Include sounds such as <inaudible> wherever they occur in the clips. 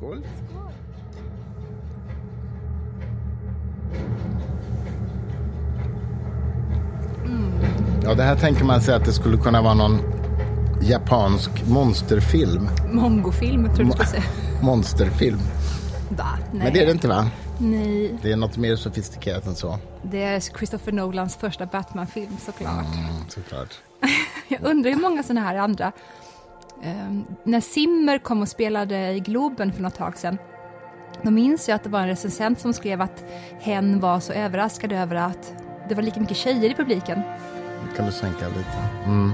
Skål. Ja, det här tänker man sig att det skulle kunna vara någon japansk monsterfilm. Mongofilm, tror du skulle säga. <laughs> Monsterfilm. Va? Nej. Men det är det inte va? Nej, Det är något mer sofistikerat än så. det är Christopher Nolans första Batman-film såklart. Mm, såklart. <laughs> Jag undrar hur många sådana här andra. Ehm, när Simmer kom och spelade i Globen för något tag sedan. Då minns jag att det var en recensent som skrev att hen var så överraskad över att det var lika mycket tjejer i publiken. Nu kan du sänka lite. Mm.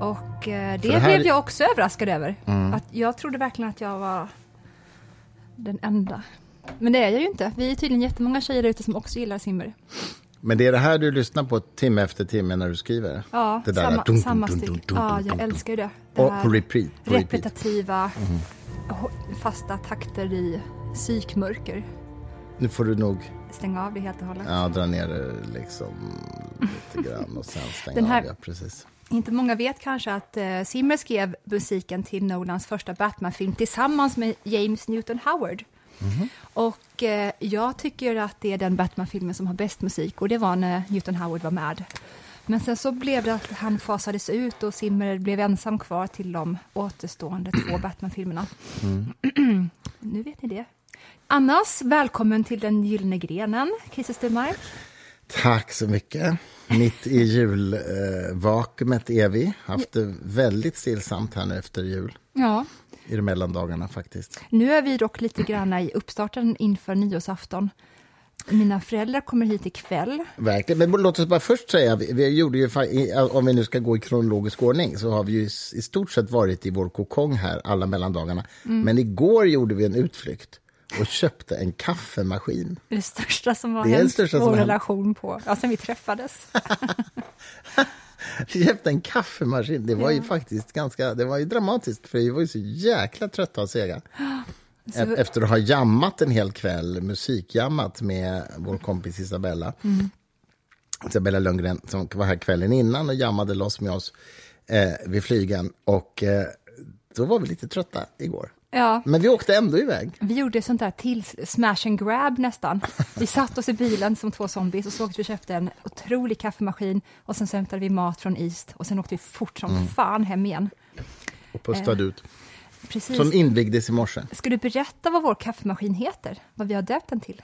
Och eh, det, det här- blev jag också överraskad över. Att jag trodde verkligen att jag var den enda. Men det är jag ju inte. Vi är tydligen jättemånga tjejer ute som också gillar Simmer. Men det är det här du lyssnar på timme efter timme när du skriver? Ja, det där samma, dun, samma dun, Ja, jag älskar ju det. det Och på repeat. På repetitiva, ho- fasta takter i psykmörker. Nu får du nog Stäng av det helt och hållet. ja, dra ner det liksom lite grann och sen stänga Den här- av. Ja, precis. Inte många vet kanske att eh, Zimmer skrev musiken till Nolans första Batman-film tillsammans med James Newton Howard. Mhm. Och eh, jag tycker att det är den Batman-filmen som har bäst musik och det var när Newton Howard var med. Men sen så blev det att han fasades ut och Zimmer blev ensam kvar till de återstående två <clears throat> Batman-filmerna. Mm. nu vet ni det. Annars, välkommen till den gyllene grenen, Christer Stenmark. Tack så mycket. Mitt i julvakuumet är vi. Haft det väldigt stillsamt här nu efter jul. Ja, I de mellandagarna faktiskt. Nu är vi dock lite grann i uppstarten inför nyårsafton. Mina föräldrar kommer hit ikväll. Verkligen. Men låt oss bara först säga, vi, gjorde ju, om vi nu ska gå i kronologisk ordning, så har vi ju i stort sett varit i vår kokong här alla mellandagarna. Mm. Men igår gjorde vi en utflykt och köpte en kaffemaskin. Det är det största som har Det hänt största vår relation på, ja, sen vi träffades. <laughs> <laughs> Köpte en kaffemaskin. Det var ju faktiskt ganska, det var ju dramatiskt för vi var ju så jäkla trötta och sega. <gasps> Så- Efter att ha jammat en hel kväll, musikjammat med vår kompis Isabella. Mm. Isabella Lundgren som var här kvällen innan och jammade loss med oss eh, vid flygen. Och eh, då var vi lite trötta igår. Ja, Men vi åkte ändå iväg. vi gjorde sånt där till smash and grab nästan. Vi satt oss i bilen som två zombies och så åkte vi och köpte en otrolig kaffemaskin och sen så hämtade vi mat från East och sen åkte vi fort som Mm. fan hem igen. Och pustade ut. Precis. Som invigdes i morse. Ska du berätta vad vår kaffemaskin heter? Vad vi har döpt den till?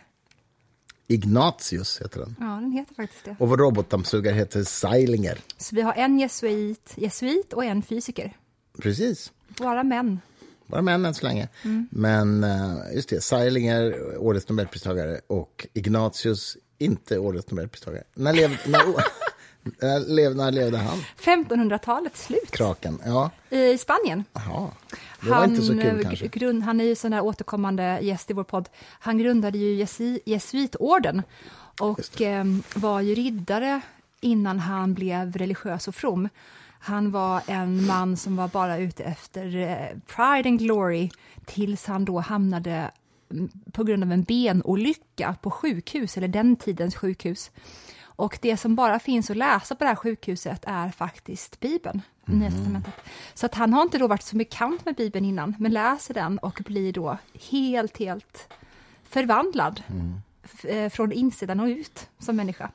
Ignatius heter den. Ja, den heter faktiskt det. Och vår robotdammsugare heter Seilinger. Så vi har en jesuit, jesuit och en fysiker. Precis. Bara män. Bara män än så länge. Men eh, just det, Seilinger, årets Nobelpristagare och Ignatius, inte årets Nobelpristagare. När levde, <laughs> när, <laughs> när när levde han? 1500-talets slut Kraken. Ja, i Spanien. jaha. Det var inte så eh, kul gr- kanske. Grund, han är ju sån här återkommande gäst i vår podd. Han grundade ju jesuitorden och eh, var ju riddare innan han blev religiös och from. Han var en man som var bara ute efter eh, pride and glory tills han då hamnade mm, på grund av en benolycka på sjukhus, eller den tidens sjukhus. Och det som bara finns att läsa på det här sjukhuset är faktiskt Bibeln, Nya Testamentet. Så att han har inte då varit så bekant med Bibeln innan, men läser den och blir då helt, helt förvandlad f- eh, från insidan och ut som människa.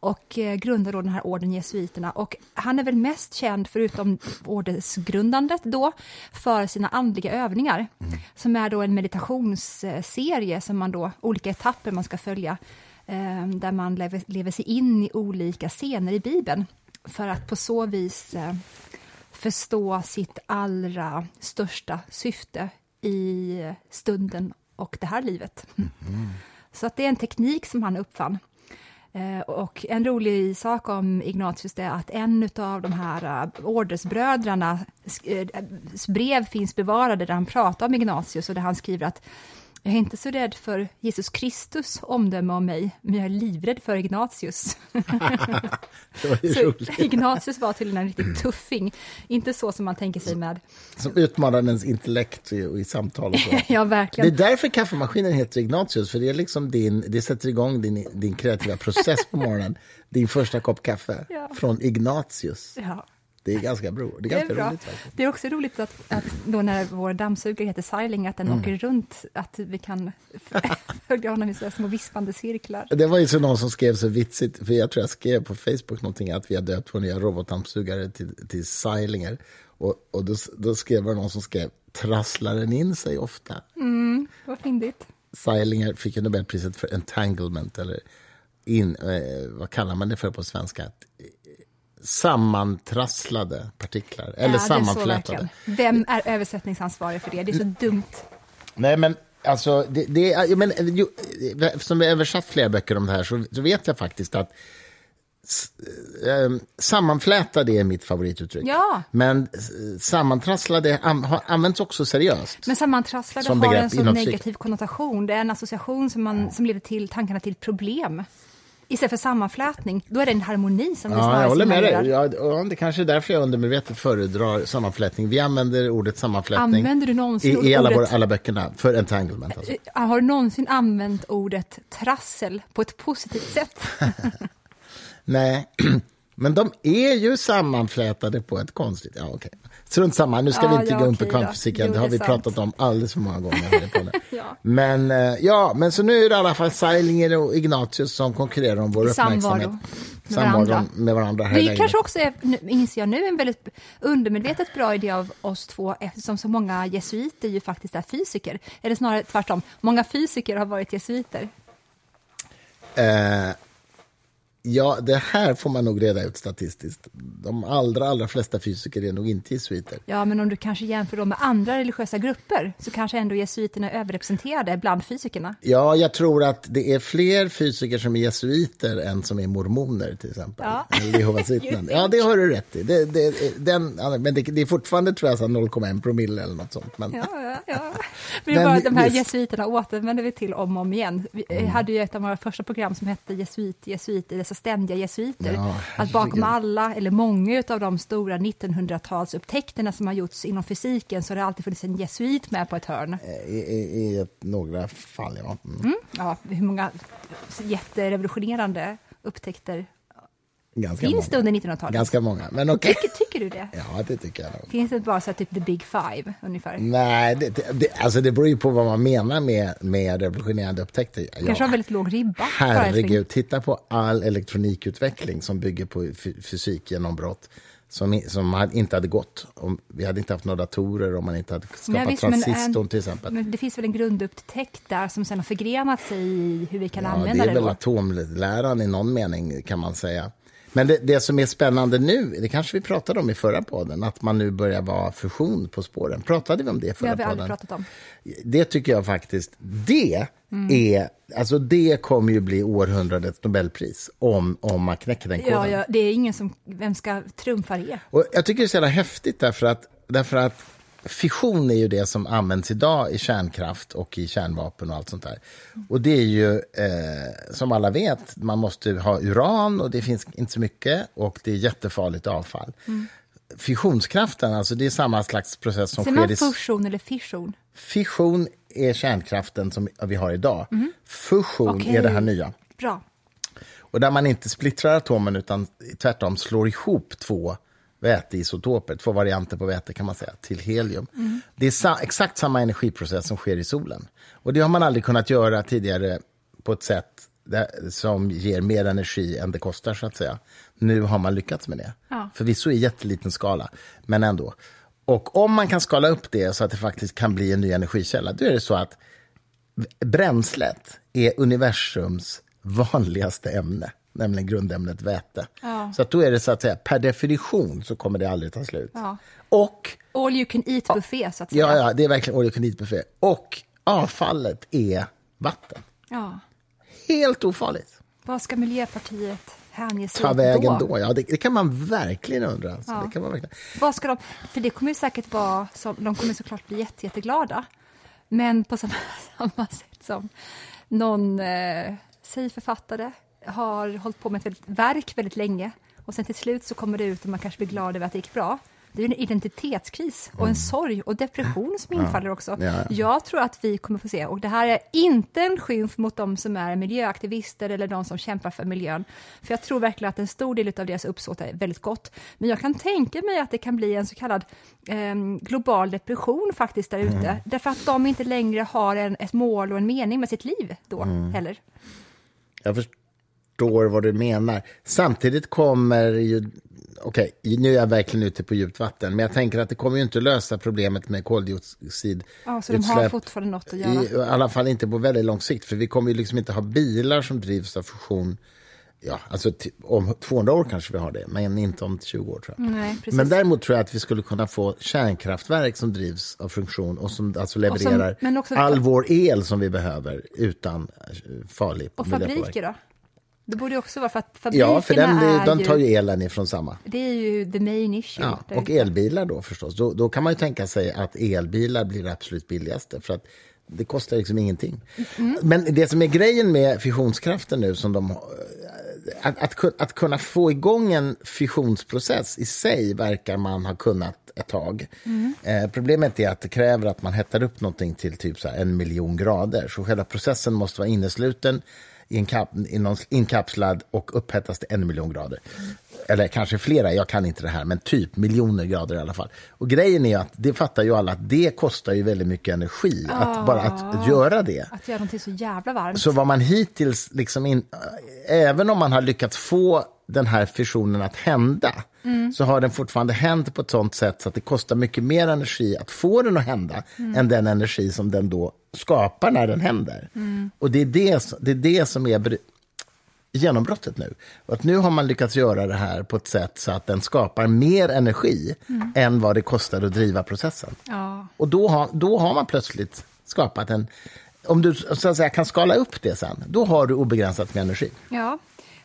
Och eh, grundar då den här orden jesuiterna. Och han är väl mest känd, förutom ordensgrundandet då, för sina andliga övningar. Som är då en meditationsserie som man då, olika etapper man ska följa. Eh, där man lever, lever sig in i olika scener i Bibeln. För att på så vis eh, förstå sitt allra största syfte i stunden och det här livet. Så att det är en teknik som han uppfann. Eh, och en rolig sak om Ignatius är att en av de här uh, brev finns bevarade där han pratar om Ignatius och där han skriver att jag är inte så rädd för Jesus Kristus omdöme om mig, men jag är livrädd för Ignatius. <laughs> Så. Ignatius var tydligen en riktig tuffing. Inte så som man tänker sig med... Som utmanar ens intellekt i, i samtal och så. <laughs> Ja, Det är verkligen. därför kaffemaskinen heter Ignatius, för det är liksom din, det sätter igång din, din kreativa process på morgonen. <laughs> Din första kopp kaffe Ja. från Ignatius. Ja. Det är ganska, bro, det är Det är, ganska bra. roligt faktiskt. det är också roligt att, att då när vår dammsugare heter Siling, att den Mm. åker runt, att vi kan <laughs> följa honom i så här små vispande cirklar. Det var ju så någon som skrev så vitsigt, för jag tror jag skrev på Facebook någonting att vi har döpt vår nya robotdammsugare till, till Seilinger. Och, och då, då skrev det någon som skrev, trasslar den in sig ofta? Vad fyndigt. Seilinger fick ju Nobelpriset för entanglement, eller in, eh, vad kallar man det för på svenska? Sammantrasslade partiklar, eller Ja, sammanflätade. Vem är översättningsansvarig för det? Det är så dumt. Nej, men alltså, det, det, är- men, jo, eftersom vi har översatt flera böcker om det här så, så vet jag faktiskt att s- eh, sammanflätade är mitt favorituttryck. Ja. Men sammantrasslade an, har använts också seriöst. Men sammantrasslade har en så negativ konnotation. Det är en association som, man, som leder till tankarna till problem. Istället för sammanflätning, då är det en harmoni som det Ja, snarare jag håller med dig. Ja, det kanske är därför jag undermedvetet föredrar sammanflätning. Vi använder ordet sammanflätning Använder du någonsin i, i alla, ordet- våra, alla böckerna för entanglement. Alltså. Eh, Har du någonsin använt ordet trassel på ett positivt sätt? <laughs> Nej, <clears throat> men de är ju sammanflätade på ett konstigt... Ja, okej. Strunt samma, nu ska Ja, vi inte ja, gå in på kvantfysiken. Jo, Det har det vi sant. pratat om alldeles för många gånger. i podden. <laughs> Ja. Men, eh, ja, men så nu är det i alla fall Seilinger och Ignatius som konkurrerar om vår samvaro uppmärksamhet. med Samvaro varandra. med varandra. Här Det lägenheten. kanske också är, nu- inser jag nu, en väldigt undermedvetet bra idé av oss två eftersom så många jesuiter ju faktiskt är fysiker. Eller snarare tvärtom, många fysiker har varit jesuiter. Eh, ja, det här får man nog reda ut statistiskt. De allra, allra flesta fysiker är nog inte jesuiter. Ja, men om du kanske jämför dem med andra religiösa grupper så kanske ändå jesuiterna är överrepresenterade bland fysikerna. Ja, jag tror att det är fler fysiker som är jesuiter än som är mormoner, till exempel. Ja. <laughs> Ja, det har du rätt i. Det, det, den, men det, det är fortfarande tror jag, så här 0,1 promille eller något sånt. Men, Ja, ja, ja. <laughs> Men Men bara, de här visst. jesuiterna återvänder vi till om och om igen. Vi Mm. hade ju ett av våra första program som hette Jesuit, jesuiter, dessa ständiga jesuiter. Ja, att bakom alla, eller många av de stora 1900-talsupptäckterna som har gjorts inom fysiken så har det alltid funnits en jesuit med på ett hörn. i, i, I ett, några fall, ja. Mm. Mm. Ja, hur många jätterevolutionerande upptäckter Ganska finns det många. under 1900-talet? Ganska många, men okej. Tycker, tycker du det? <laughs> Ja, det tycker jag nog. Finns det bara så typ the big five ungefär? Nej, det, det, det, alltså det beror ju på vad man menar med, med revolutionerande upptäckter. Ja, Kanske har väldigt låg ribba. Herregud, titta på all elektronikutveckling som bygger på fy- fysikgenombrott som, som inte hade gått. Om, vi hade inte haft några datorer om man inte hade skapat Nej, visst, men en- transistorn till exempel. Men det finns väl en grundupptäckt där som sen har förgrenat sig i hur vi kan Ja, använda det är det, väl då. atomläran i någon mening kan man säga. Men det, det som är spännande nu, det kanske vi pratade om i förra podden, att man nu börjar vara fusion på spåren. Pratade vi om det i Det förra har vi podden? aldrig pratat om. Det tycker jag faktiskt, det Mm. är, alltså det kommer ju bli århundradets Nobelpris om, om man knäcker den koden. Ja, ja, det är ingen som, vem ska trumfa det? Och jag tycker det är så jävla häftigt därför att, därför att fission är ju det som används idag i kärnkraft och i kärnvapen och allt sånt där. Och det är ju, eh, som alla vet, man måste ha uran och det finns inte så mycket och det är jättefarligt avfall. Fissionskraften, alltså det är samma slags process som Säger sker man i... fusion eller fission? Fission är kärnkraften som vi har idag. Fusion Mhm. Okej. är det här nya. Bra. Och där man inte splittrar atomen utan tvärtom slår ihop två väteisotoper, två varianter på väte kan man säga, till helium. Det är sa- exakt samma energiprocess som sker i solen. Och det har man aldrig kunnat göra tidigare på ett sätt där, som ger mer energi än det kostar, så att säga. Nu har man lyckats med det. Ja. Förvisso i jätteliten skala, men ändå. Och om man kan skala upp det så att det faktiskt kan bli en ny energikälla, då är det så att bränslet är universums <laughs> vanligaste ämne, nämligen grundämnet väte. Ja. Så att då är det så att säga, per definition så kommer det aldrig ta slut. Ja. Och, All you can eat buffé, så att säga. ja, ja, det är verkligen all you can eat-buffé. Och avfallet är vatten. Ja. Helt ofarligt. Vad ska Miljöpartiet hänge sig Ta vägen då? då? Ja, det, det kan man verkligen undra. Alltså. Ja. Det kan man verkligen. Vad ska de, för det kommer ju säkert vara, som, de kommer såklart bli jätte, jätteglada, men på samma, <laughs> samma sätt som någon, eh, säg författare, har hållit på med ett väldigt, verk väldigt länge och sen till slut så kommer det ut och man kanske blir glad över att det gick bra. Det är en identitetskris och en sorg och depression som infaller också. Ja, ja. Jag tror att vi kommer få se, och det här är inte en skymf mot de som är miljöaktivister eller de som kämpar för miljön, för jag tror verkligen att en stor del av deras uppsåt är väldigt gott. Men jag kan tänka mig att det kan bli en så kallad eh, global depression faktiskt där ute, Mm. därför att de inte längre har en, ett mål och en mening med sitt liv då Mm. heller. Jag förstår vad du menar. Samtidigt kommer ju... Okej, nu är jag verkligen ute på djupt vatten, men jag tänker att det kommer ju inte lösa problemet med koldioxid. Ja, så de har fortfarande något att göra. I, I alla fall inte på väldigt lång sikt, för vi kommer ju liksom inte ha bilar som drivs av fusion. Ja, alltså om 200 år kanske vi har det, men inte om 20 år tror jag. Nej, precis. Men däremot tror jag att vi skulle kunna få kärnkraftverk som drivs av funktion och som alltså levererar också- all vår el som vi behöver utan eh, farlig Och fabriker då? Det borde också vara för att fabrikerna Ja, för den, är de tar ju elen ifrån samma. Det är ju the main issue. Ja, och elbilar då förstås. Då, då kan man ju tänka sig att elbilar blir det absolut billigaste. För att det kostar liksom ingenting. Mm. Men det som är grejen med fissionskraften nu, som de, att, att, att kunna få igång en fissionsprocess i sig verkar man ha kunnat ett tag. Mm. Eh, problemet är att det kräver att man hettar upp någonting till typ så en miljon grader. Så själva processen måste vara innesluten, i en kap, i någon, inkapslad och upphettas till en miljon grader. Eller kanske flera, jag kan inte det här, men typ miljoner grader i alla fall. Och grejen är att det fattar ju alla att det kostar ju väldigt mycket energi att bara att göra det. Att göra någonting så jävla varmt. Så vad man hittills, liksom in, även om man har lyckats få den här fusionen att hända, så har den fortfarande hänt på ett sånt sätt så att det kostar mycket mer energi att få den att hända än den energi som den då skapar när den händer. Och det är det, det är det som är genombrottet nu. Och att nu har man lyckats göra det här på ett sätt så att den skapar mer energi än vad det kostar att driva processen. Ja. Och då har, då har man plötsligt skapat en... Om du så att säga, kan skala upp det sen, då har du obegränsat med energi. ja,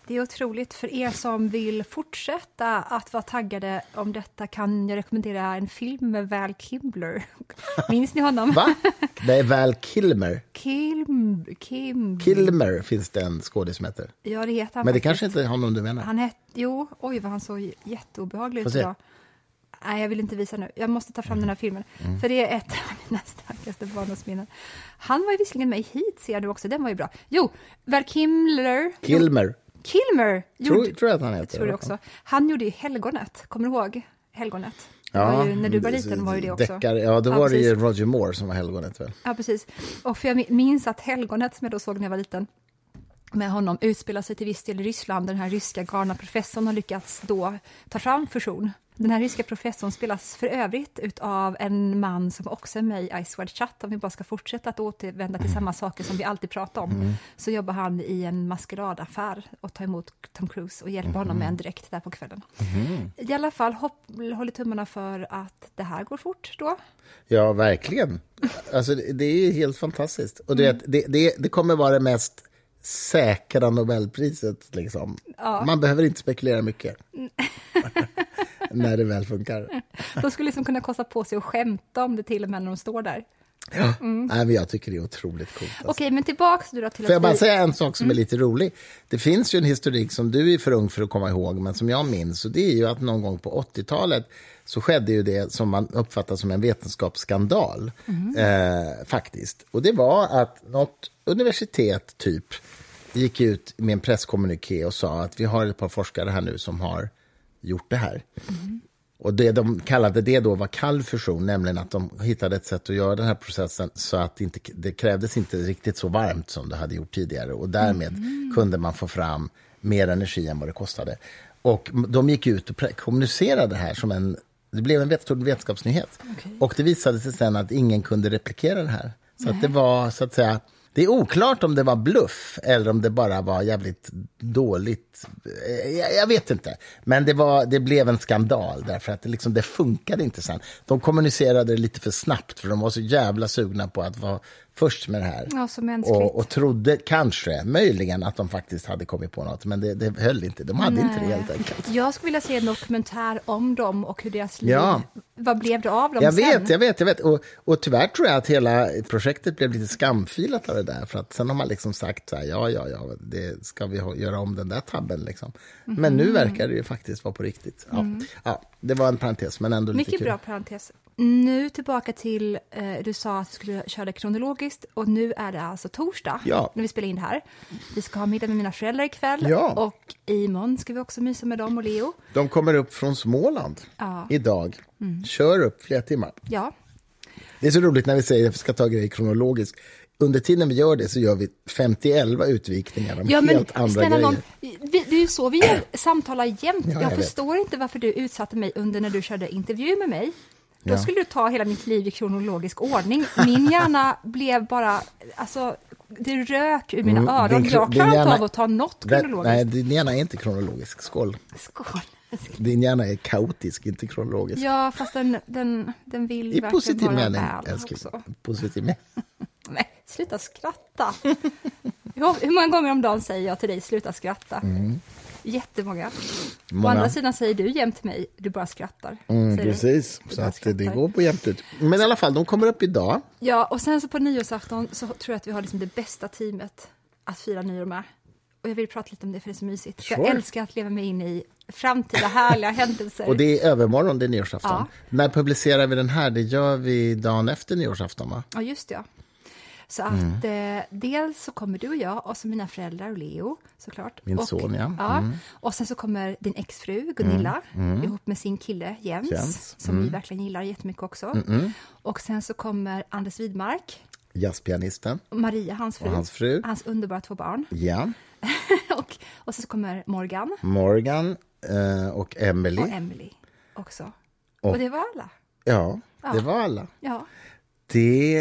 det är otroligt. För er som vill fortsätta att vara taggade om detta kan jag rekommendera en film med Val Kimbler. <laughs> Minns ni honom? Va? <laughs> Det är Val Kilmer. Kim... Kim... Kilmer finns det en skådis som heter. Ja, det heter han Men det faktiskt. kanske inte är honom du menar? Han hette... Jo, oj vad han såg jätteobehaglig ut idag. Nej, jag vill inte visa nu. Jag måste ta fram Mm. den här filmen. För det är ett av mina <laughs> starkaste barndomsminnen. Han var ju visserligen med i Heat, ser jag nu också. Den var ju bra. Jo, Val Kilmer... Kilmer. Kilmer! Tror, gjorde- tror jag att han heter. tror det också. Han gjorde ju Helgonet. Kommer du ihåg Helgonet? Ja, ju, när du var liten var ju det också. Deckare, ja, då var det ju. Roger Moore som var helgonet väl? Ja, precis. Och för jag minns att Helgonet, som jag då såg när jag var liten, med honom utspelar sig till viss del i Ryssland. Den här ryska galna professorn har lyckats då ta fram fusion. Den här ryska professorn spelas för övrigt av en man som också är med i Ice Wide Shut. Om vi bara ska fortsätta att återvända till samma saker som vi alltid pratar om, så jobbar han i en maskeradaffär och tar emot Tom Cruise och hjälper honom med en direkt där på kvällen. I alla fall, hopp, håller tummarna för att det här går fort då. Ja, verkligen. Alltså, det, är ju helt fantastiskt. Och det, det, det, det kommer vara det mest säkra Nobelpriset. Liksom. Man behöver inte spekulera mycket. <laughs> när det väl funkar. <laughs> De skulle liksom kunna kosta på sig att skämta om det till och med när de står där. Nej, men jag tycker det är otroligt coolt. Alltså. Okej, men tillbaks nu då till Får jag bara vi... säga en sak som är lite rolig? Det finns ju en historik som du är för ung för att komma ihåg, men som jag minns. Och det är ju att någon gång på 80-talet så skedde ju det som man uppfattar som en vetenskapsskandal. Eh, faktiskt. Och det var att något universitet, typ, gick ut med en presskommuniké och sa att vi har ett par forskare här nu som har gjort det här. Och det de kallade det då var kall fusion, nämligen att de hittade ett sätt att göra den här processen så att det, inte, det krävdes inte riktigt så varmt som det hade gjort tidigare. Och därmed kunde man få fram mer energi än vad det kostade. Och de gick ut och kommunicerade det här som en... Det blev en stor vetenskapsnyhet. Och det visade sig sen att ingen kunde replikera det här. Så att det var, så att säga... Det är oklart om det var bluff eller om det bara var jävligt dåligt. Eh, Jag, jag vet inte. Men det, var, det blev en skandal därför att det, liksom, det funkade inte sen. De kommunicerade lite för snabbt för de var så jävla sugna på att vara först med det här. Ja, och, och trodde kanske, möjligen, att de faktiskt hade kommit på något. Men det, det höll inte. De hade inte det helt enkelt. Jag skulle vilja se en dokumentär om dem och hur deras liv Ja. Vad blev det av dem Jag sen? vet, jag vet, jag vet. Och, och tyvärr tror jag att hela projektet blev lite skamfilat av det där. För att sen har man liksom sagt så här, ja, ja, ja, det ska vi göra om den där tabben liksom. Men Mhm. nu verkar det ju faktiskt vara på riktigt. Ja, ja det var en parentes, men ändå lite Mm. Mycket kul. bra parentes. Nu tillbaka till, eh, du sa att du skulle köra det kronologiskt och nu är det alltså torsdag Ja. när vi spelar in det här. Vi ska ha middag med mina föräldrar ikväll Ja. och imorgon ska vi också mysa med dem och Leo. De kommer upp från Småland Ja. idag. Kör upp flera timmar. Ja, Det är så roligt när vi säger att vi ska ta grejer kronologiskt. Under tiden vi gör det så gör vi 50 utvikningar om ja men helt andra snälla grejer. någon, vi, det är ju så vi gör, samtalar jämt. Ja, jag jag förstår inte varför du utsatte mig under när du körde intervju med mig. Då Ja. skulle du ta hela mitt liv i kronologisk ordning. Min hjärna blev bara, alltså, det rök ur mina Mm, öron. din jag klarar inte av att ta något kronologiskt. Nej, din hjärna är inte kronologisk. Skål. Skål. Din hjärna är kaotisk, inte kronologisk. Ja, fast den, den, den vill I verkligen positiv vara mening, väl älskling. också. Positiv <laughs> mening. Nej, sluta skratta. hur, många gånger om dagen säger jag till dig sluta skratta? Jättemånga. Å. Många. andra sidan säger du jämt till mig, du bara skrattar. Mm, precis, så att det, det skrattar. går på jämnt ut. Men i alla fall, de kommer upp idag. Ja, och sen så på nyårsafton så tror jag att vi har liksom det bästa teamet att fira nyår med. Och jag vill prata lite om det för det är så mysigt. För Jag Sure. älskar att leva mig in i framtida härliga händelser. Och det är övermorgon, det är nyårsafton. Ja. När publicerar vi den här? Det gör vi dagen efter nyårsafton, va? Ja, just det. ja. Så Mm. att eh, dels så kommer du och jag och så mina föräldrar och Leo såklart. Min och, son, ja. ja. Mm. Och sen så kommer din exfru Gunilla ihop med sin kille Jens, Jens, som vi verkligen gillar jättemycket också. Och sen så kommer Anders Widmark, Jazzpianisten. Maria, hans fru, Och hans fru. hans underbara två barn. Ja. <laughs> och, och sen så kommer Morgan Morgan eh, och Emily. och Emily också. Och, Och- det var alla. Ja, det var alla. Ja. Det...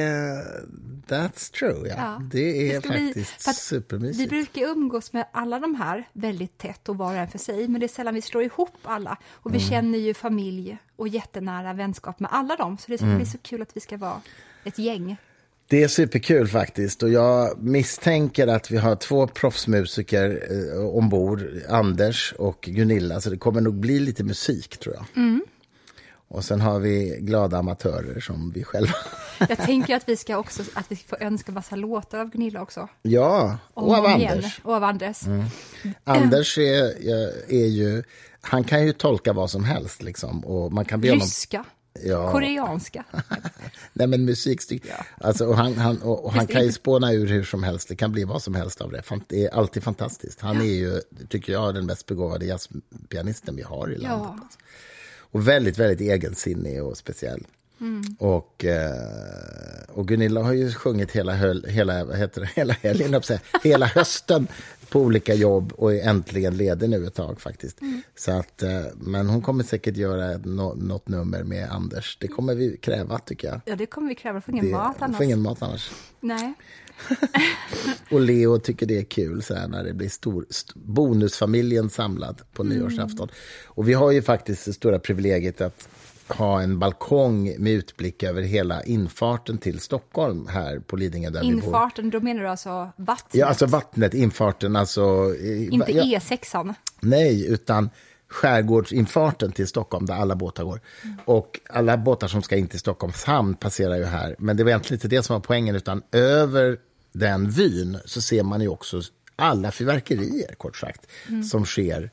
That's true, ja. Ja, det är det bli- faktiskt att supermysigt. Vi brukar umgås med alla de här väldigt tätt och var och en för sig, men det är sällan vi slår ihop alla. Och Mm. vi känner ju familj och jättenära vänskap med alla dem, så det ska Mm. bli så kul att vi ska vara ett gäng. Det är superkul faktiskt och jag misstänker att vi har två proffsmusiker eh, ombord, Anders och Gunilla, så det kommer nog bli lite musik tror jag. Mm. Och sen har vi glada amatörer som vi själva. <laughs> Jag tänker att vi ska också att vi får önska massa låtar av Gunilla också. ja, Om och av igen. Anders. Och av Anders. Anders är, är ju, han kan ju tolka vad som helst liksom. Och man kan be honom, Ryska, ja, koreanska. <laughs> nej men musikstyck. Ja. Alltså, och han, han, och, och han kan ju spåna ur hur som helst, det kan bli vad som helst av det. Det är alltid fantastiskt. Han är ju, tycker jag, den mest begåvade jazzpianisten vi har i landet. Ja. Och väldigt, väldigt egensinnig och speciell. Och, eh, och Gunilla har ju sjungit hela, höl, hela, heter det, <laughs> hela helgen, hela hösten på olika jobb och är äntligen ledig nu ett tag faktiskt. Så att, eh, men hon kommer säkert göra något nummer med Anders. Det kommer vi kräva tycker jag. Ja, det kommer vi kräva, för ingen Det, mat annars. får ingen mat annars. Nej. <laughs> Och Leo tycker det är kul så här, när det blir stor, st- bonusfamiljen samlad på nyårsafton. Och vi har ju faktiskt det stora privilegiet att ha en balkong med utblick över hela infarten till Stockholm här på Lidingö där vi bor. Infarten, då menar du alltså vattnet? Ja, alltså vattnet, infarten, alltså... Inte ja, E6an? Nej, utan skärgårdsinfarten till Stockholm där alla båtar går. Och alla båtar som ska in till Stockholms hamn passerar ju här. Men det var egentligen inte det som var poängen, utan över den vyn så ser man ju också alla fyrverkerier, kort sagt, som sker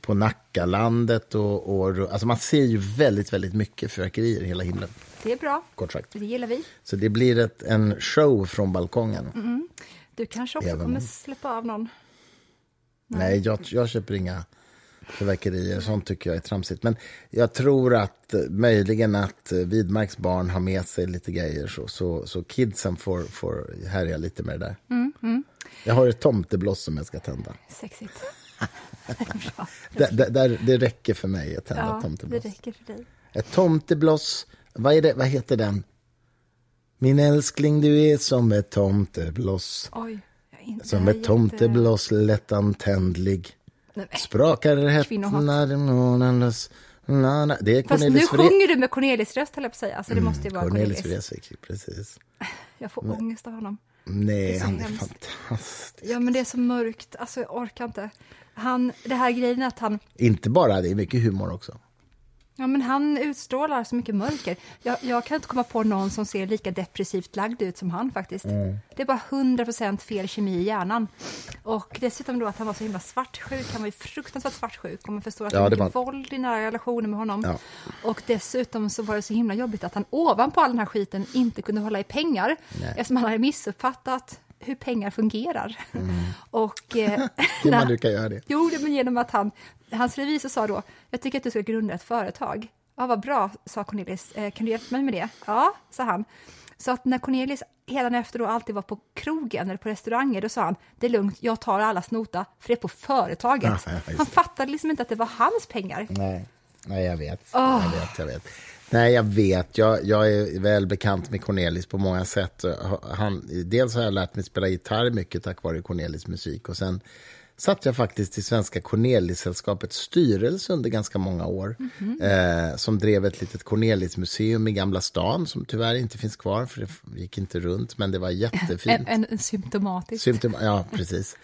på Nackalandet och, och alltså man ser ju väldigt, väldigt mycket fyrverkerier i hela himlen, Det är bra. kort sagt. Det gillar vi. Så det blir ett, en show från balkongen. Du kanske också Även kommer om- släppa av någon? Nej, jag, jag köper inga fyrverkerier. Sånt tycker jag är tramsigt. Men jag tror att eh, möjligen att eh, Widmarks barn har med sig lite grejer så, så, så kidsen får, får härja lite med det där. Jag har ett tomtebloss som jag ska tända. Sexigt. <laughs> Det, det, där, det räcker för mig att tända Ja, det tomtebloss. räcker för dig. Ett tomtebloss, vad, är det, vad heter den? Min älskling, du är som ett tomtebloss. Oj. inte Som ett tomtebloss lättantändlig. Nej, men- Sprakar Kvinnohat. häpnad månadens... Na, na. Det är Fast nu Cornelis sjunger du med Cornelis röst, höll jag på att säga. Alltså, det måste ju vara Cornelis Cornelis. Vreeswijk, precis. <laughs> Jag får ångest av honom. Nej, Det är han är hemskt. fantastisk. Ja, men det är så mörkt. Alltså, jag orkar inte. Han, det här grejen att han... Inte bara, det är mycket humor också. Ja, men han utstrålar så mycket mörker. Jag, jag kan inte komma på någon som ser lika depressivt lagd ut som han faktiskt. Mm. Det är bara 100% fel kemi i hjärnan. Och dessutom då att han var så himla svartsjuk. Han var ju fruktansvärt svartsjuk. Och man förstår att Ja, det var mycket våld i nära relationer med honom. Ja. Och dessutom så var det så himla jobbigt att han ovanpå all den här skiten inte kunde hålla i pengar. Nej. Eftersom han hade missuppfattat hur pengar fungerar. <laughs> Och, eh, Mm. När- man brukar göra det. Jo, men genom att han, hans revisor sa då, jag tycker att du ska grunda ett företag. Ja, vad bra, sa Cornelis. Eh, kan du hjälpa mig med det? Ja, sa han. Så att när Cornelis efter då alltid var på krogen eller på restauranger, då sa han, det är lugnt, jag tar alla snota, för det är på företaget. Ja, han fattade liksom inte att det var hans pengar. Nej, nej jag vet. Åh. Jag vet, jag vet. Nej, jag vet. Jag, jag är väl bekant med Cornelis på många sätt. Han, dels har jag lärt mig spela gitarr mycket tack vare Cornelis musik. Och sen satt jag faktiskt i Svenska Cornelis-sällskapets styrelse under ganska många år. Eh, som drev ett litet Cornelis-museum i Gamla stan som tyvärr inte finns kvar för det gick inte runt, men det var <laughs> jättefint. En, en, en symptomatisk. Symptom, ja, precis.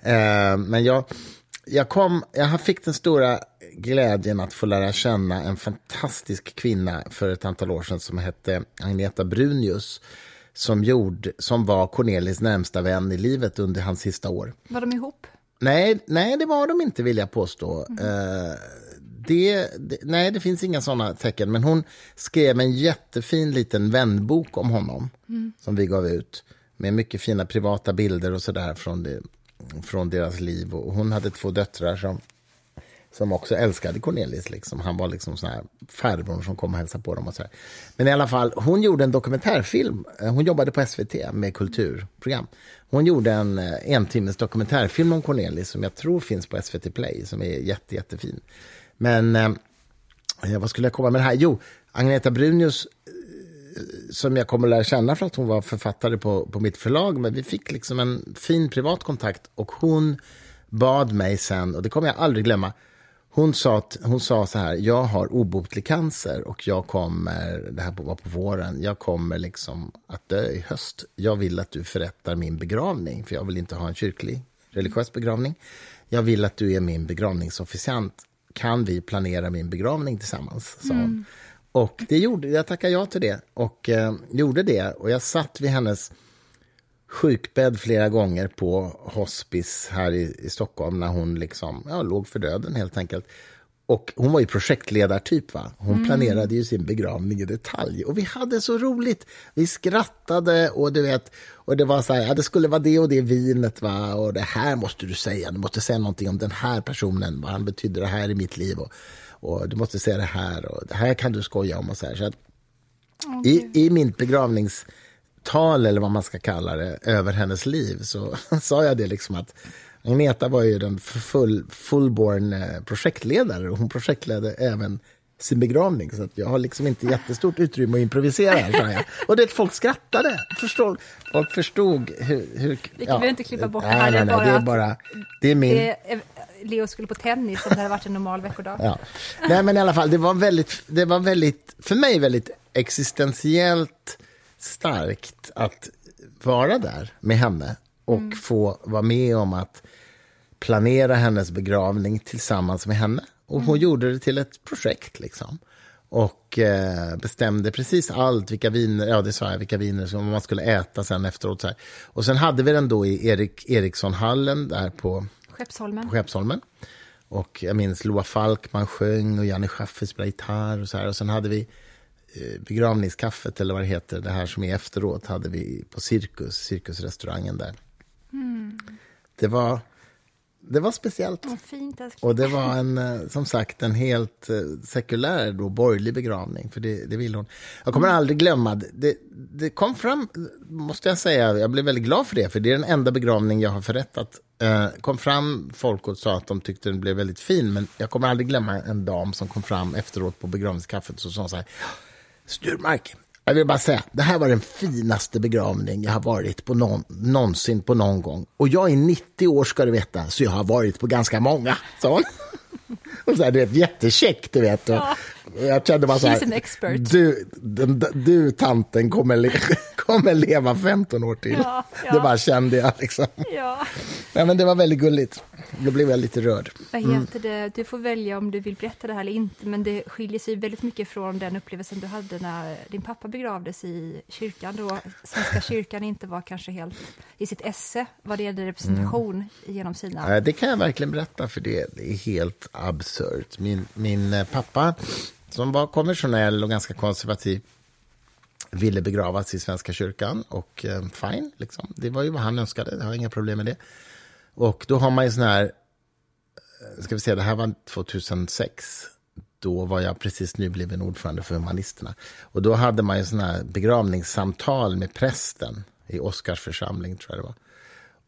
Eh, men jag, jag, kom, jag fick den stora glädjen att få lära känna en fantastisk kvinna för ett antal år sedan som hette Agneta Brunius som, gjorde, som var Cornelis närmsta vän i livet under hans sista år. Var de ihop? Nej, nej, det var de inte, vill jag påstå. Eh, det, det, nej, det finns inga såna tecken. Men hon skrev en jättefin liten vänbok om honom som vi gav ut med mycket fina privata bilder och sådär från, det, från deras liv. Och hon hade två döttrar som, som också älskade Cornelis. Liksom. Han var liksom sån här farbror som kom och hälsade på dem. Och så här. Men i alla fall, hon gjorde en dokumentärfilm. Eh, hon jobbade på SVT med kulturprogram. Hon gjorde en eh, en timmes dokumentärfilm om Cornelis som jag tror finns på SVT Play, som är jätte, jättefin. Men eh, eh, vad skulle jag komma med det här? Jo, Agneta Brunius som jag kommer att lära känna för att hon var författare på, på mitt förlag. Men vi fick liksom en fin privat kontakt och hon bad mig sen, och det kommer jag aldrig glömma, hon sa, att- hon sa så här, jag har obotlig cancer och jag kommer, det här var på våren, jag kommer liksom att dö i höst. Jag vill att du förrättar min begravning, för jag vill inte ha en kyrklig, religiös begravning. Jag vill att du är min begravningsofficiant. Kan vi planera min begravning tillsammans? sa hon. Mm. Och det gjorde, jag tackade ja till det och eh, gjorde det. Och jag satt vid hennes sjukbädd flera gånger på hospice här i, i Stockholm när hon liksom, ja, låg för döden helt enkelt. Och hon var ju projektledartyp. Va? Hon planerade ju sin begravning i detalj. Och vi hade så roligt. Vi skrattade och du vet, och det var så här, ja, det skulle vara det och det vinet. Va? Och det här måste du säga. Du måste säga någonting om den här personen. Vad han betyder det här i mitt liv. Och, och du måste säga det här. Och det här kan du skoja om. och så här. Så att, i, I min begravningstal, eller vad man ska kalla det, över hennes liv så <laughs> sa jag det liksom att Agneta var ju den full, fullborn eh, projektledare och hon projektledde även sin begravning. Så att jag har liksom inte jättestort utrymme att improvisera. här. Och det folk skrattade. Förstod, folk förstod hur... hur Vi kan väl inte klippa bort det nej, här, det är nej, nej, det är bara... Det är min... Det, är- Leo skulle på tennis om det hade varit en normal veckodag. Ja. Nej, men i alla fall, det var väldigt, det var väldigt, för mig väldigt existentiellt starkt att vara där med henne och få vara med om att planera hennes begravning tillsammans med henne. Och hon gjorde det till ett projekt liksom. Och eh, bestämde precis allt, vilka viner, ja det sa jag, vilka viner som man skulle äta sen efteråt. Så här. Och sen hade vi den då i Erik Erikssonhallen där på Skeppsholmen. på Skeppsholmen. Och jag minns Loa Falkman sjöng och Janne Schaffer spelade gitarr och så här. Och sen hade vi eh, begravningskaffet eller vad det heter, det här som är efteråt, hade vi på Cirkus, Cirkusrestaurangen där. Det var, det var speciellt. Vad fint. Och det var en, eh, som sagt en helt eh, sekulär, då, borgerlig begravning. För det, det ville hon. Jag kommer aldrig glömma, det- det, kom fram, måste jag säga, jag blev väldigt glad för det. För det är den enda begravning jag har förrättat. Eh, kom fram folk och sa att de tyckte den blev väldigt fin. Men jag kommer aldrig glömma en dam som kom fram efteråt på begravningskaffet. Så sa så här, Sturmark, jag vill bara säga, det här var den finaste begravning jag har varit på någon, någonsin på någon gång. Och jag är 90 år ska du veta, så jag har varit på ganska många, Så. <laughs> Och så här, du vet, jättekäck, du vet. Och jag kände bara så här, du, den, du tanten kommer, le, <laughs> kommer leva 15 år till. Ja, ja. Det bara kände jag liksom. Ja. <laughs> Nej, men det var väldigt gulligt. då blev jag lite rörd. Vad heter det? Du får välja om du vill berätta det här eller inte, men det skiljer sig väldigt mycket från den upplevelsen du hade när din pappa begravdes i kyrkan, då Svenska kyrkan inte var kanske helt i sitt esse vad det gällde representation mm. genom sina... Det kan jag verkligen berätta, för det, det är helt absurt. Min, min eh, pappa, som var konventionell och ganska konservativ, ville begravas i Svenska kyrkan. Och eh, fine, liksom. det var ju vad han önskade. Jag har inga problem med det. Och då har man ju sån här... Eh, ska vi se, det här var 2006. Då var jag precis nybliven ordförande för Humanisterna. Och då hade man ju sån här begravningssamtal med prästen i Oskars församling, tror jag det var.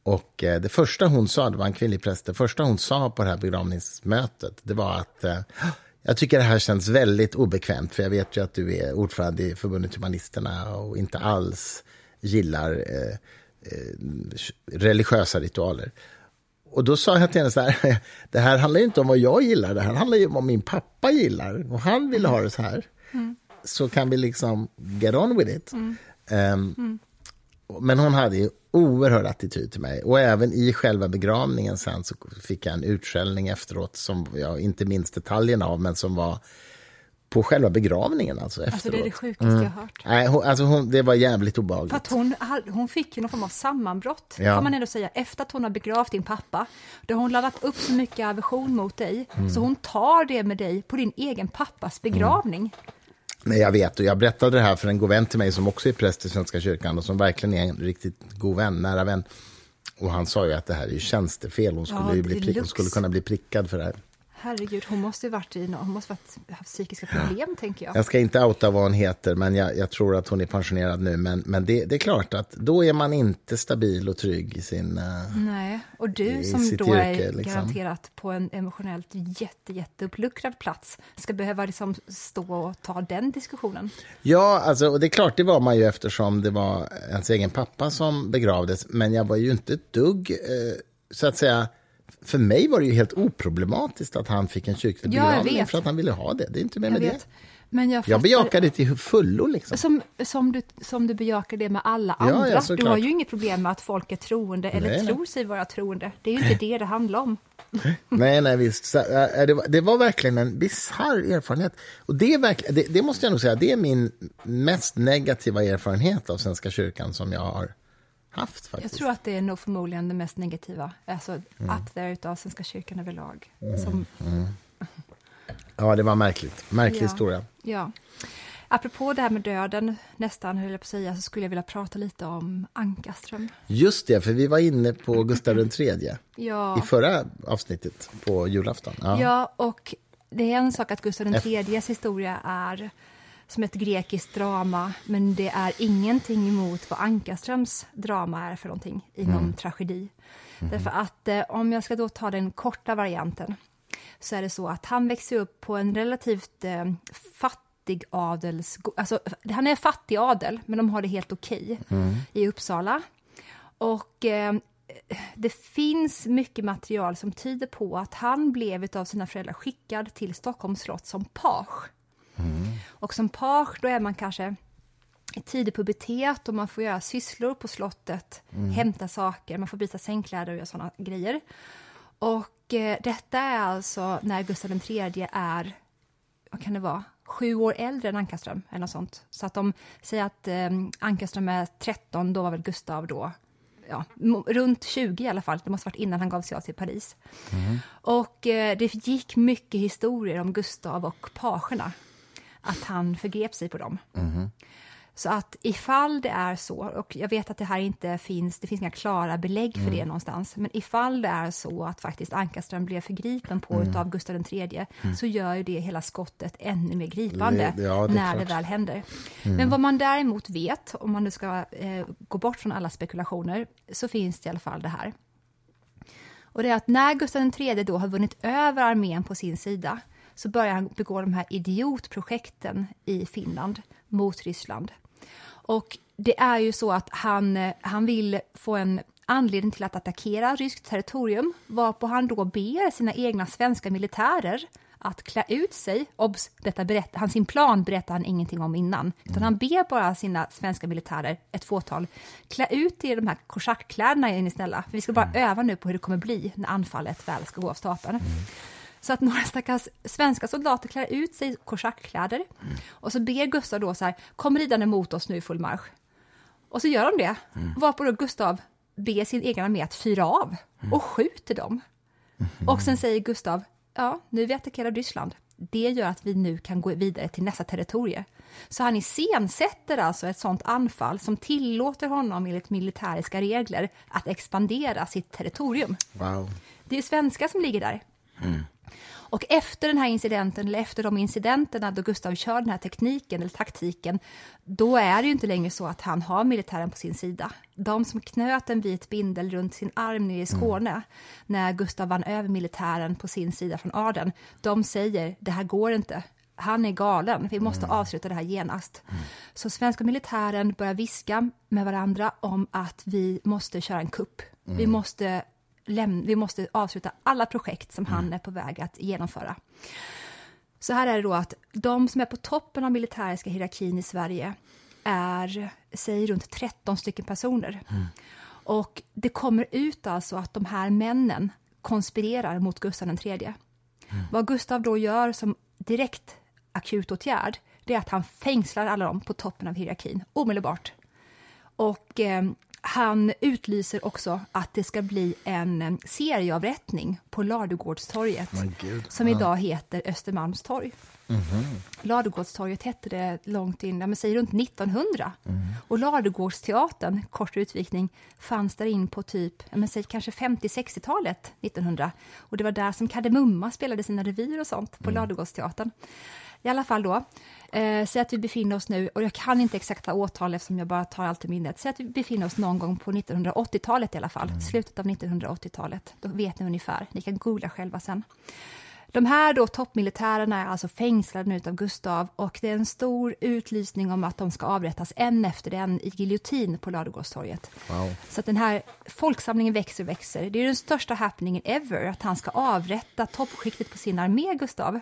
Och eh, det första hon sa, det var en kvinnlig präst, det första hon sa på det här begravningsmötet, det var att eh, jag tycker det här känns väldigt obekvämt, för jag vet ju att du är ordförande i förbundet Humanisterna och inte alls gillar eh, eh, religiösa ritualer. Och då sa jag till henne så här, <laughs> det här handlar inte om vad jag gillar, det här handlar ju om vad min pappa gillar och han vill ha det så här. Mm. Så kan vi liksom get on with it. Mm. Um. Men hon hade ju oerhörd attityd till mig. Och även i själva begravningen sen så fick jag en utskällning efteråt som jag inte minns detaljerna av, men som var på själva begravningen. Alltså, efteråt. alltså det är det sjukaste mm. jag har hört. Nej, hon, alltså hon, det var jävligt obehagligt. För att hon, hon fick ju någon form av sammanbrott, ja. kan man ändå säga, efter att hon har begravt din pappa. Då har hon laddat upp så mycket aversion mot dig, mm. så hon tar det med dig på din egen pappas begravning. Mm. Nej, jag vet. Och jag berättade det här för en god vän till mig som också är präst i Svenska kyrkan och som verkligen är en riktigt god vän, nära vän. Och han sa ju att det här är ju tjänstefel. Hon skulle, ja, bli, hon skulle kunna bli prickad för det här. Herregud, hon måste ju varit i, hon måste varit, haft psykiska problem, ja. tänker jag. Jag ska inte outa vad hon heter, men jag, jag tror att hon är pensionerad nu. Men, men det, det, är klart att då är man inte stabil och trygg i sin uh, Nej, och du som då yrke, är liksom. garanterat på en emotionellt jätte, jätteuppluckrad plats ska behöva liksom stå och ta den diskussionen. Ja, alltså, och det är klart, det var man ju eftersom det var ens egen pappa som begravdes. Men jag var ju inte ett dugg, uh, så att säga, för mig var det ju helt oproblematiskt att han fick en kyrklig begravning ja, för att han ville ha det. Det är inte mer med det. Men jag, jag bejakar det till fullo. Liksom. Som, som, du, som du bejakar det med alla andra. Ja, ja, du har ju inget problem med att folk är troende eller nej, tror sig vara troende. Det är ju inte det det handlar om. nej, nej, visst. Så, äh, det, var, det var verkligen en bisarr erfarenhet. Och det, är verkligen, det, det, måste jag nog säga, det är min mest negativa erfarenhet av Svenska kyrkan som jag har haft. Faktiskt. Jag tror att det är nog förmodligen det mest negativa, alltså mm. up there utav Svenska kyrkan överlag. Mm. Som... Mm. <laughs> Ja, det var märkligt. Märklig ja. historia. Ja. Apropå det här med döden, nästan höll jag på att säga, så skulle jag vilja prata lite om Ankaström. Just det, för vi var inne på Gustav III ja. i förra avsnittet på julafton. Ja. ja, och det är en sak att Gustav IIIs historia är som ett grekiskt drama, men det är ingenting emot vad Ankarströms drama är för någonting inom mm. tragedi. Mm. Därför att eh, om jag ska då ta den korta varianten så är det så att han växer upp på en relativt eh, fattig adels... Alltså, han är fattig adel, men de har det helt okej okay mm. i Uppsala. Och eh, det finns mycket material som tyder på att han blev av sina föräldrar skickad till Stockholms slott som page. Mm. Och som page, då är man kanske i tidig pubertet och man får göra sysslor på slottet, mm. hämta saker, man får byta sängkläder och göra sådana grejer. Och eh, detta är alltså när Gustav III är, vad kan det vara, sju år äldre än Ankarström eller något sånt. Så att de säger att eh, Ankarström är 13, då var väl Gustav då ja, runt 20 i alla fall. Det måste ha varit innan han gav sig av till Paris. Mm. Och eh, det gick mycket historier om Gustav och pagerna att han förgrep sig på dem. Mm. Så att ifall det är så, och jag vet att det här inte finns, det finns inga klara belägg för mm. det någonstans, men ifall det är så att faktiskt Ankarström blev förgripen på mm. av Gustav III, mm. så gör ju det hela skottet ännu mer gripande ja, det när klart. det väl händer. Mm. Men vad man däremot vet, om man nu ska eh, gå bort från alla spekulationer, så finns det i alla fall det här. Och det är att när Gustav III då har vunnit över armén på sin sida, så börjar han begå de här idiotprojekten i Finland mot Ryssland. Och det är ju så att han, eh, han vill få en anledning till att attackera ryskt territorium, varpå han då ber sina egna svenska militärer att klä ut sig. Obs, detta berätt, han, sin plan berättar han ingenting om innan. Utan han ber bara sina svenska militärer, ett fåtal, klä ut i de här korsackläderna är ni snälla. För vi ska bara öva nu på hur det kommer bli när anfallet väl ska gå av stapeln. Så att några stackars svenska soldater klär ut sig i korsackkläder. Mm. Och så ber Gustav då så här, kom ridande mot oss nu i full marsch. Och så gör de det, mm. varpå då Gustav ber sin egen armé att fyra av och skjuter dem. Mm. Och sen säger Gustav, ja, nu vi attackerar Ryssland. Det gör att vi nu kan gå vidare till nästa territorium. Så han iscensätter alltså ett sådant anfall som tillåter honom enligt militäriska regler att expandera sitt territorium. Wow. Det är svenskar som ligger där. Mm. Och efter den här incidenten, eller efter de incidenterna då Gustav kör den här tekniken eller taktiken, då är det ju inte längre så att han har militären på sin sida. De som knöt en vit bindel runt sin arm nere i Skåne, mm. när Gustav vann över militären på sin sida från Aden, de säger det här går inte. Han är galen, vi måste mm. avsluta det här genast. Mm. Så svenska militären börjar viska med varandra om att vi måste köra en kupp. Vi mm. Vi måste avsluta alla projekt som han mm. är på väg att genomföra. Så här är det då att de som är på toppen av militäriska hierarkin i Sverige är, säg runt 13 stycken personer. Mm. Och det kommer ut alltså att de här männen konspirerar mot Gustav III. Mm. Vad Gustav då gör som direkt akutåtgärd, det är att han fängslar alla dem på toppen av hierarkin omedelbart. Och eh, han utlyser också att det ska bli en serieavrättning på Ladugårdstorget som idag heter Östermalmstorg. Mm -hmm. Ladugårdstorget hette det långt in, men säg runt 1900. Mm. Och Ladugårdsteatern, kort utvikning, fanns där in på typ, men säg kanske 50-60-talet 1900. Och det var där som Kardemumma spelade sina revyer och sånt, på mm. Ladugårdsteatern. I alla fall då, eh, säg att vi befinner oss nu, och jag kan inte exakta årtal eftersom jag bara tar allt i minnet, säg att vi befinner oss någon gång på 1980-talet i alla fall, mm. slutet av 1980-talet. Då vet ni ungefär, ni kan googla själva sen. De här då toppmilitärerna är alltså fängslade nu av Gustav och det är en stor utlysning om att de ska avrättas en efter en i giljotin på Ladugårdstorget. Wow. Så att den här folksamlingen växer och växer. Det är den största happeningen ever, att han ska avrätta toppskiktet på sin armé, Gustav.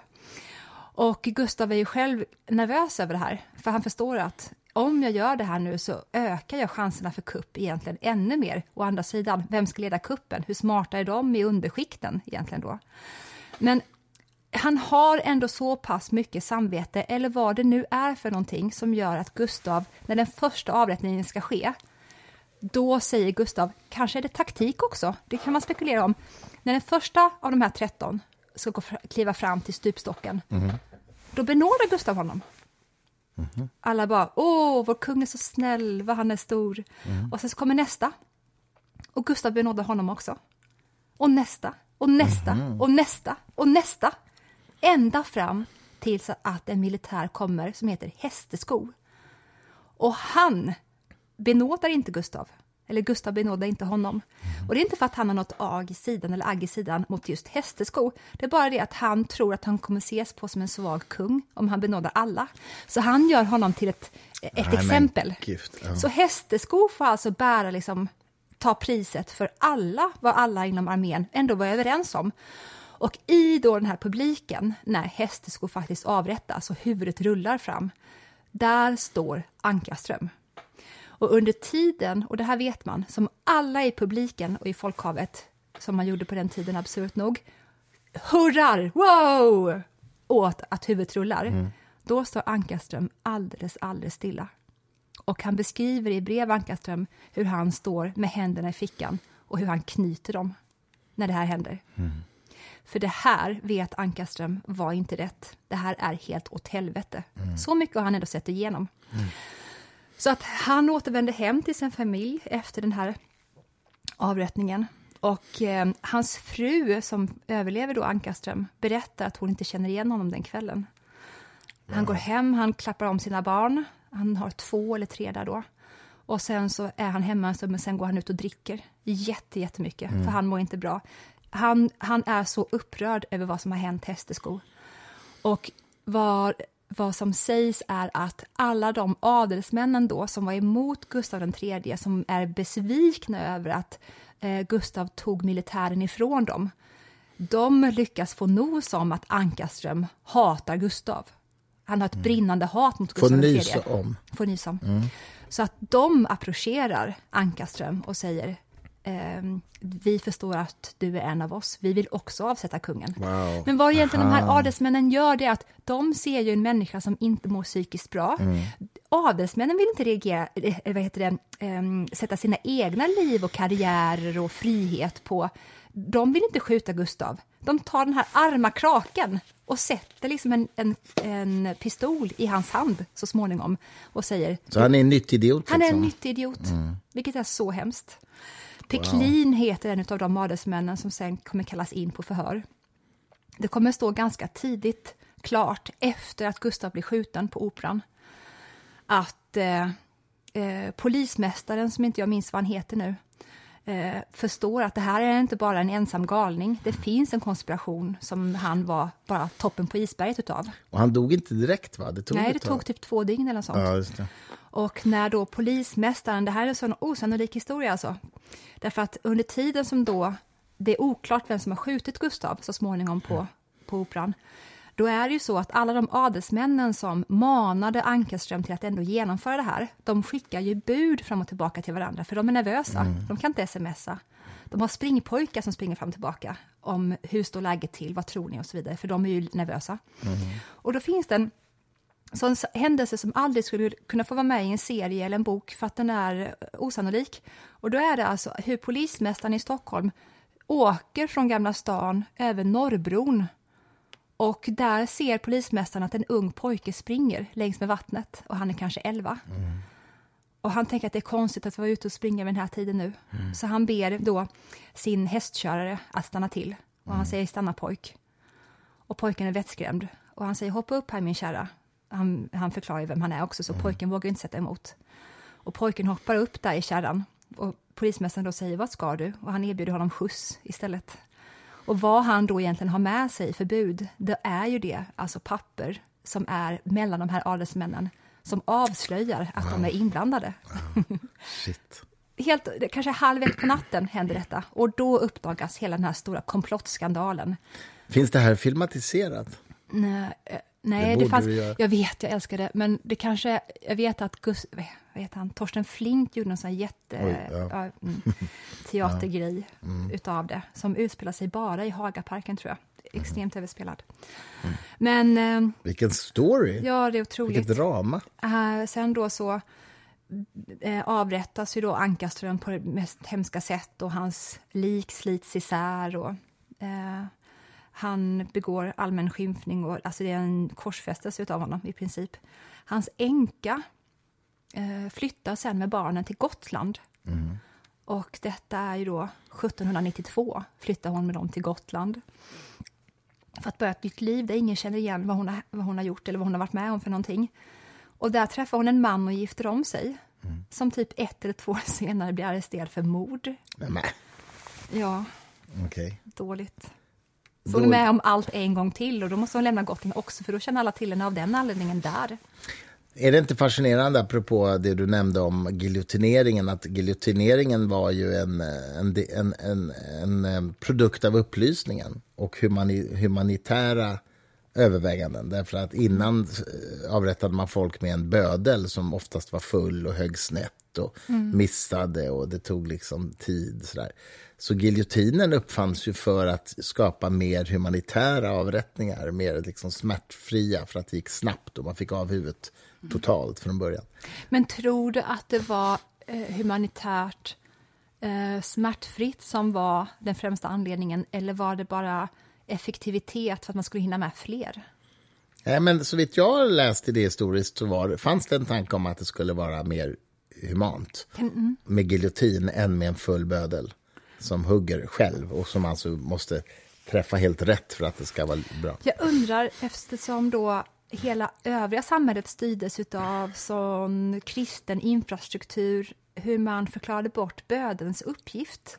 Och Gustav är ju själv nervös över det här, för han förstår att om jag gör det här nu så ökar jag chanserna för kupp egentligen ännu mer. Å andra sidan, vem ska leda kuppen? Hur smarta är de i underskikten egentligen då? Men han har ändå så pass mycket samvete, eller vad det nu är för någonting, som gör att Gustav, när den första avrättningen ska ske, då säger Gustav, kanske är det taktik också, det kan man spekulera om. När den första av de här 13 ska gå, kliva fram till stupstocken, mm. då benådar Gustav honom. Mm. Alla bara, åh, vår kung är så snäll, vad han är stor. Mm. Och sen så kommer nästa. Och Gustav benådar honom också. Och nästa, och nästa, mhm. och nästa, och nästa. Ända fram tills att en militär kommer som heter Hästesko. Och han benådar inte Gustav, eller Gustav benådar inte honom. Och det är inte för att han har något ag i sidan eller agg i sidan mot just Hästesko. Det är bara det att han tror att han kommer ses på som en svag kung om han benådar alla. Så han gör honom till ett, ett Nej, exempel. Gift, ja. Så Hästesko får alltså bära liksom ta priset för alla vad alla inom armén ändå var överens om. Och i då den här publiken, när Hästeskog faktiskt avrättas och huvudet rullar fram, där står Ankarström. Och under tiden, och det här vet man, som alla i publiken och i folkhavet, som man gjorde på den tiden absurt nog, hurrar, wow, åt att huvudet rullar, mm. då står Ankarström alldeles, alldeles stilla. Och han beskriver i brev Ankarström hur han står med händerna i fickan och hur han knyter dem när det här händer. Mm. För det här vet Ankarström var inte rätt. Det här är helt åt helvete. Mm. Så mycket har han ändå sett igenom. Mm. Så att han återvände hem till sin familj efter den här avrättningen. Och eh, hans fru, som överlever då Ankarström, berättar att hon inte känner igen honom den kvällen. Wow. Han går hem, han klappar om sina barn. Han har två eller tre där då. Och sen så är han hemma, men sen går han ut och dricker jätte, jättemycket, mm. för han mår inte bra han, han är så upprörd över vad som har hänt Hästeskog. Och vad, vad som sägs är att alla de adelsmännen då som var emot Gustav III, som är besvikna över att eh, Gustav tog militären ifrån dem, de lyckas få nos om att Ankarström hatar Gustav. Han har ett brinnande hat mot Får Gustav III. nysa om. Får nysa om. Så att de approcherar Ankarström och säger vi förstår att du är en av oss, vi vill också avsätta kungen. Wow. Men vad egentligen de här Aha. adelsmännen gör det är att de ser ju en människa som inte mår psykiskt bra. Adelsmännen vill inte reagera, eh, vad heter det, ehm, sätta sina egna liv och karriärer och frihet på... De vill inte skjuta Gustav. De tar den här arma kraken och sätter liksom en, en, en pistol i hans hand så småningom och säger Så han är en nyttidiot? han är en liksom. nyttig idiot, vilket är så hemskt. Peklin heter en av de adelsmännen som sen kommer kallas in på förhör. Det kommer stå ganska tidigt klart efter att Gustav blir skjuten på Operan att eh, eh, polismästaren, som inte jag minns vad han heter nu, eh, förstår att det här är inte bara en ensam galning. Det finns en konspiration som han var bara toppen på isberget utav. Och han dog inte direkt, va? Det tog Nej, det tog typ två dygn eller sånt. Ja. Och när då polismästaren, det här är en sån osannolik historia alltså, därför att under tiden som då det är oklart vem som har skjutit Gustav så småningom på, på operan, då är det ju så att alla de adelsmännen som manade Ankerström till att ändå genomföra det här, de skickar ju bud fram och tillbaka till varandra, för de är nervösa. De kan inte smsa. De har springpojkar som springer fram och tillbaka om hur står läget till, vad tror ni och så vidare, för de är ju nervösa. Och då finns det en så en s- händelse som aldrig skulle kunna få vara med i en serie eller en bok för att den är osannolik. Och då är det alltså hur polismästaren i Stockholm åker från Gamla stan över Norrbron och där ser polismästaren att en ung pojke springer längs med vattnet och han är kanske 11. Och han tänker att det är konstigt att vara ute och springa vid den här tiden nu. Så han ber då sin hästkörare att stanna till och han säger stanna pojk. Och pojken är vettskrämd och han säger hoppa upp här min kära. Han, han förklarar vem han är också så pojken vågar inte sätta emot. Och pojken hoppar upp där i kärran och polismästaren då säger vad ska du? Och han erbjuder honom skjuts istället. Och vad han då egentligen har med sig för bud, det är ju det, alltså papper som är mellan de här adelsmännen som avslöjar att de är inblandade. Shit. <laughs> Helt, det kanske halv ett på natten händer detta och då uppdagas hela den här stora komplottskandalen. Finns det här filmatiserat? Nej, eh, Det nej det, borde fanns, jag vet, jag älskar det, men det kanske, jag vet att Gus, vad heter han, Torsten Flink gjorde en sån jätte, Oj, ja. mm, <laughs> teatergrej utav det, som utspelar sig bara i Hagaparken tror jag. Extremt överspelad. Men eh, Vilken story! ja, det är otroligt. Vilket drama! Eh, sen då så eh, avrättas ju då Ankarström på det mest hemska sätt och hans lik slits isär och han begår allmän skymfning och alltså det är en korsfästelse av honom i princip. Hans änka flyttar sen med barnen till Gotland. Och detta är ju då 1792 flyttar hon med dem till Gotland för att börja ett nytt liv där ingen känner igen vad hon, har, vad hon har gjort eller vad hon har varit med om för någonting. Och där träffar hon en man och gifter om sig som typ ett eller två år senare blir arresterad för mord. Nej, Ja, okej. dåligt. Så hon är med om allt en gång till och då måste hon lämna Gotland också för då känner alla till henne av den anledningen där. Är det inte fascinerande, apropå det du nämnde om giljotineringen, att giljotineringen var ju en, en, en, en, produkt av upplysningen och humani, humanitära överväganden. Därför att innan eh, avrättade man folk med en bödel som oftast var full och högg snett och missade och det tog liksom tid. Sådär. Så giljotinen uppfanns ju för att skapa mer humanitära avrättningar, mer liksom smärtfria för att det gick snabbt och man fick av huvudet totalt från början. Men tror du att det var eh, humanitärt eh, smärtfritt som var den främsta anledningen eller var det bara effektivitet för att man skulle hinna med fler? Nej, men så vitt jag har läst i det historiskt så var, fanns det en tanke om att det skulle vara mer humant mm. med giljotin än med en full bödel som hugger själv och som alltså måste träffa helt rätt för att det ska vara bra. Jag undrar, eftersom då hela övriga samhället styrdes av sån kristen infrastruktur, hur man förklarade bort bödelns uppgift.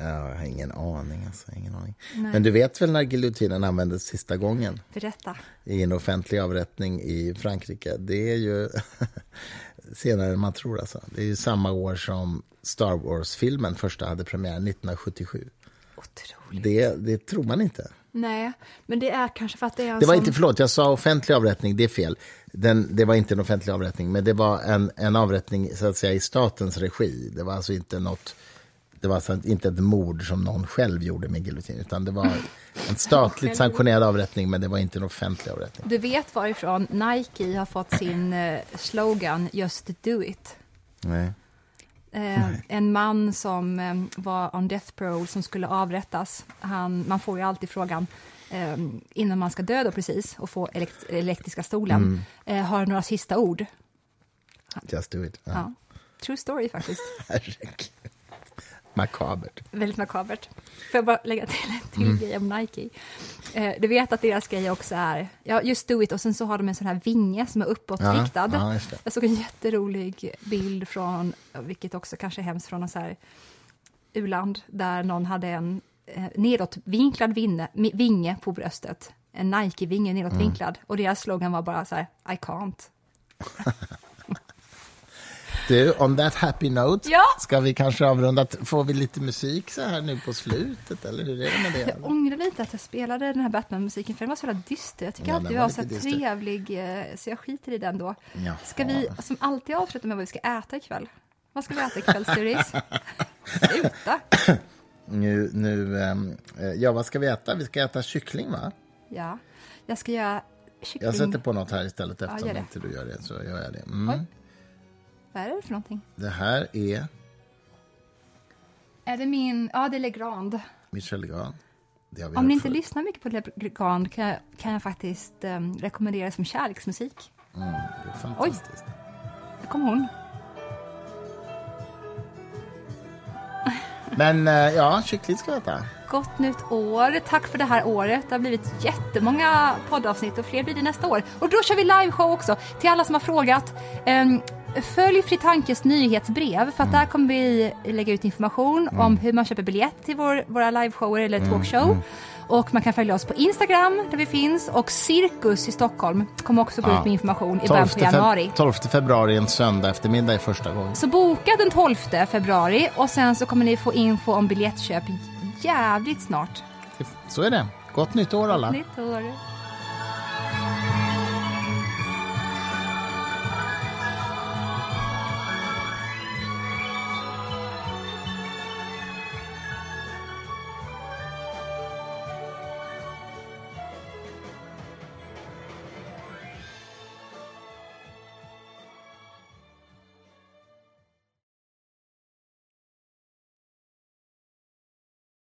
Ja, jag har ingen aning. Alltså, ingen aning. Nej. Men du vet väl när giljotinen användes sista gången Berätta. i en offentlig avrättning i Frankrike? Det är ju <laughs> senare än man tror. Alltså. Det är ju samma år som Star Wars-filmen första hade premiär, 1977. Otroligt. Det, det tror man inte. Nej, men det är kanske för att det är en Det var sån... inte, förlåt, jag sa offentlig avrättning, det är fel. Den, det var inte en offentlig avrättning, men det var en, en avrättning så att säga i statens regi. Det var alltså inte något, det var alltså inte ett mord som någon själv gjorde med giljotin, utan det var en statligt sanktionerad avrättning, men det var inte en offentlig avrättning. Du vet varifrån Nike har fått sin eh, slogan Just do it. Nej. Eh, en man som eh, var on death parole som skulle avrättas. Han, man får ju alltid frågan eh, innan man ska dö då precis och få elekt elektriska stolen. Eh, har några sista ord? Just do it. Ja. Ja. True story faktiskt. <laughs> Herregud. Makabert. Väldigt makabert. Får jag bara lägga till en till Mm. grej om Nike? Eh, du vet att deras grej också är, ja, just do it, och sen så har de en sån här vinge som är uppåtriktad. Ja, ja. Jag såg en jätterolig bild från, vilket också kanske är hemskt, från någon så här u-land, där någon hade en eh, nedåtvinklad vinge, mi- vinge på bröstet. En Nike-vinge nedåtvinklad. Mm. Och deras slogan var bara så här, I can't. <laughs> Du, on that happy note, Ja. ska vi kanske avrunda? Får vi lite musik så här nu på slutet, eller hur är det med det? Jag ångrar lite att jag spelade den här Batman-musiken, för den var så jävla dyster. Jag tycker Ja, alltid var har så dyster. trevlig, eh, så jag skiter i den då. Jaha. Ska vi, som alltid, avsluta med vad vi ska äta ikväll? Vad ska vi äta ikväll, Sturis? <laughs> Sluta! Nu, nu, ehm, eh, ja, vad ska vi äta? Vi ska äta kyckling, va? Ja, jag ska göra kyckling... Jag sätter på något här istället Ja, eftersom det. inte du gör det. Så gör jag det. Mm. Oj. Vad är det för någonting? Det här är Är det min... Ja, det är Legrand. Michel Legrand. Om ni inte förut. lyssnar mycket på Legrand kan jag, kan jag faktiskt um, rekommendera som kärleksmusik. Mm, det är fantastiskt. Där kom hon. Men eh, ja, kyckling ska vi äta. Gott nytt år. Tack för det här året. Det har blivit jättemånga poddavsnitt och fler blir det nästa år. Och då kör vi liveshow också. Till alla som har frågat. Um, följ Fri Tankes nyhetsbrev för att där kommer vi lägga ut information om hur man köper biljett till vår, våra liveshower eller talkshow. Och man kan följa oss på Instagram där vi finns och Cirkus i Stockholm kommer också gå Ja. ut med information i början på januari. 12 februari, en söndag eftermiddag är första gången. Så boka den 12 februari och sen så kommer ni få info om biljettköp jävligt snart. Så är det. Gott nytt år alla. Nytt år.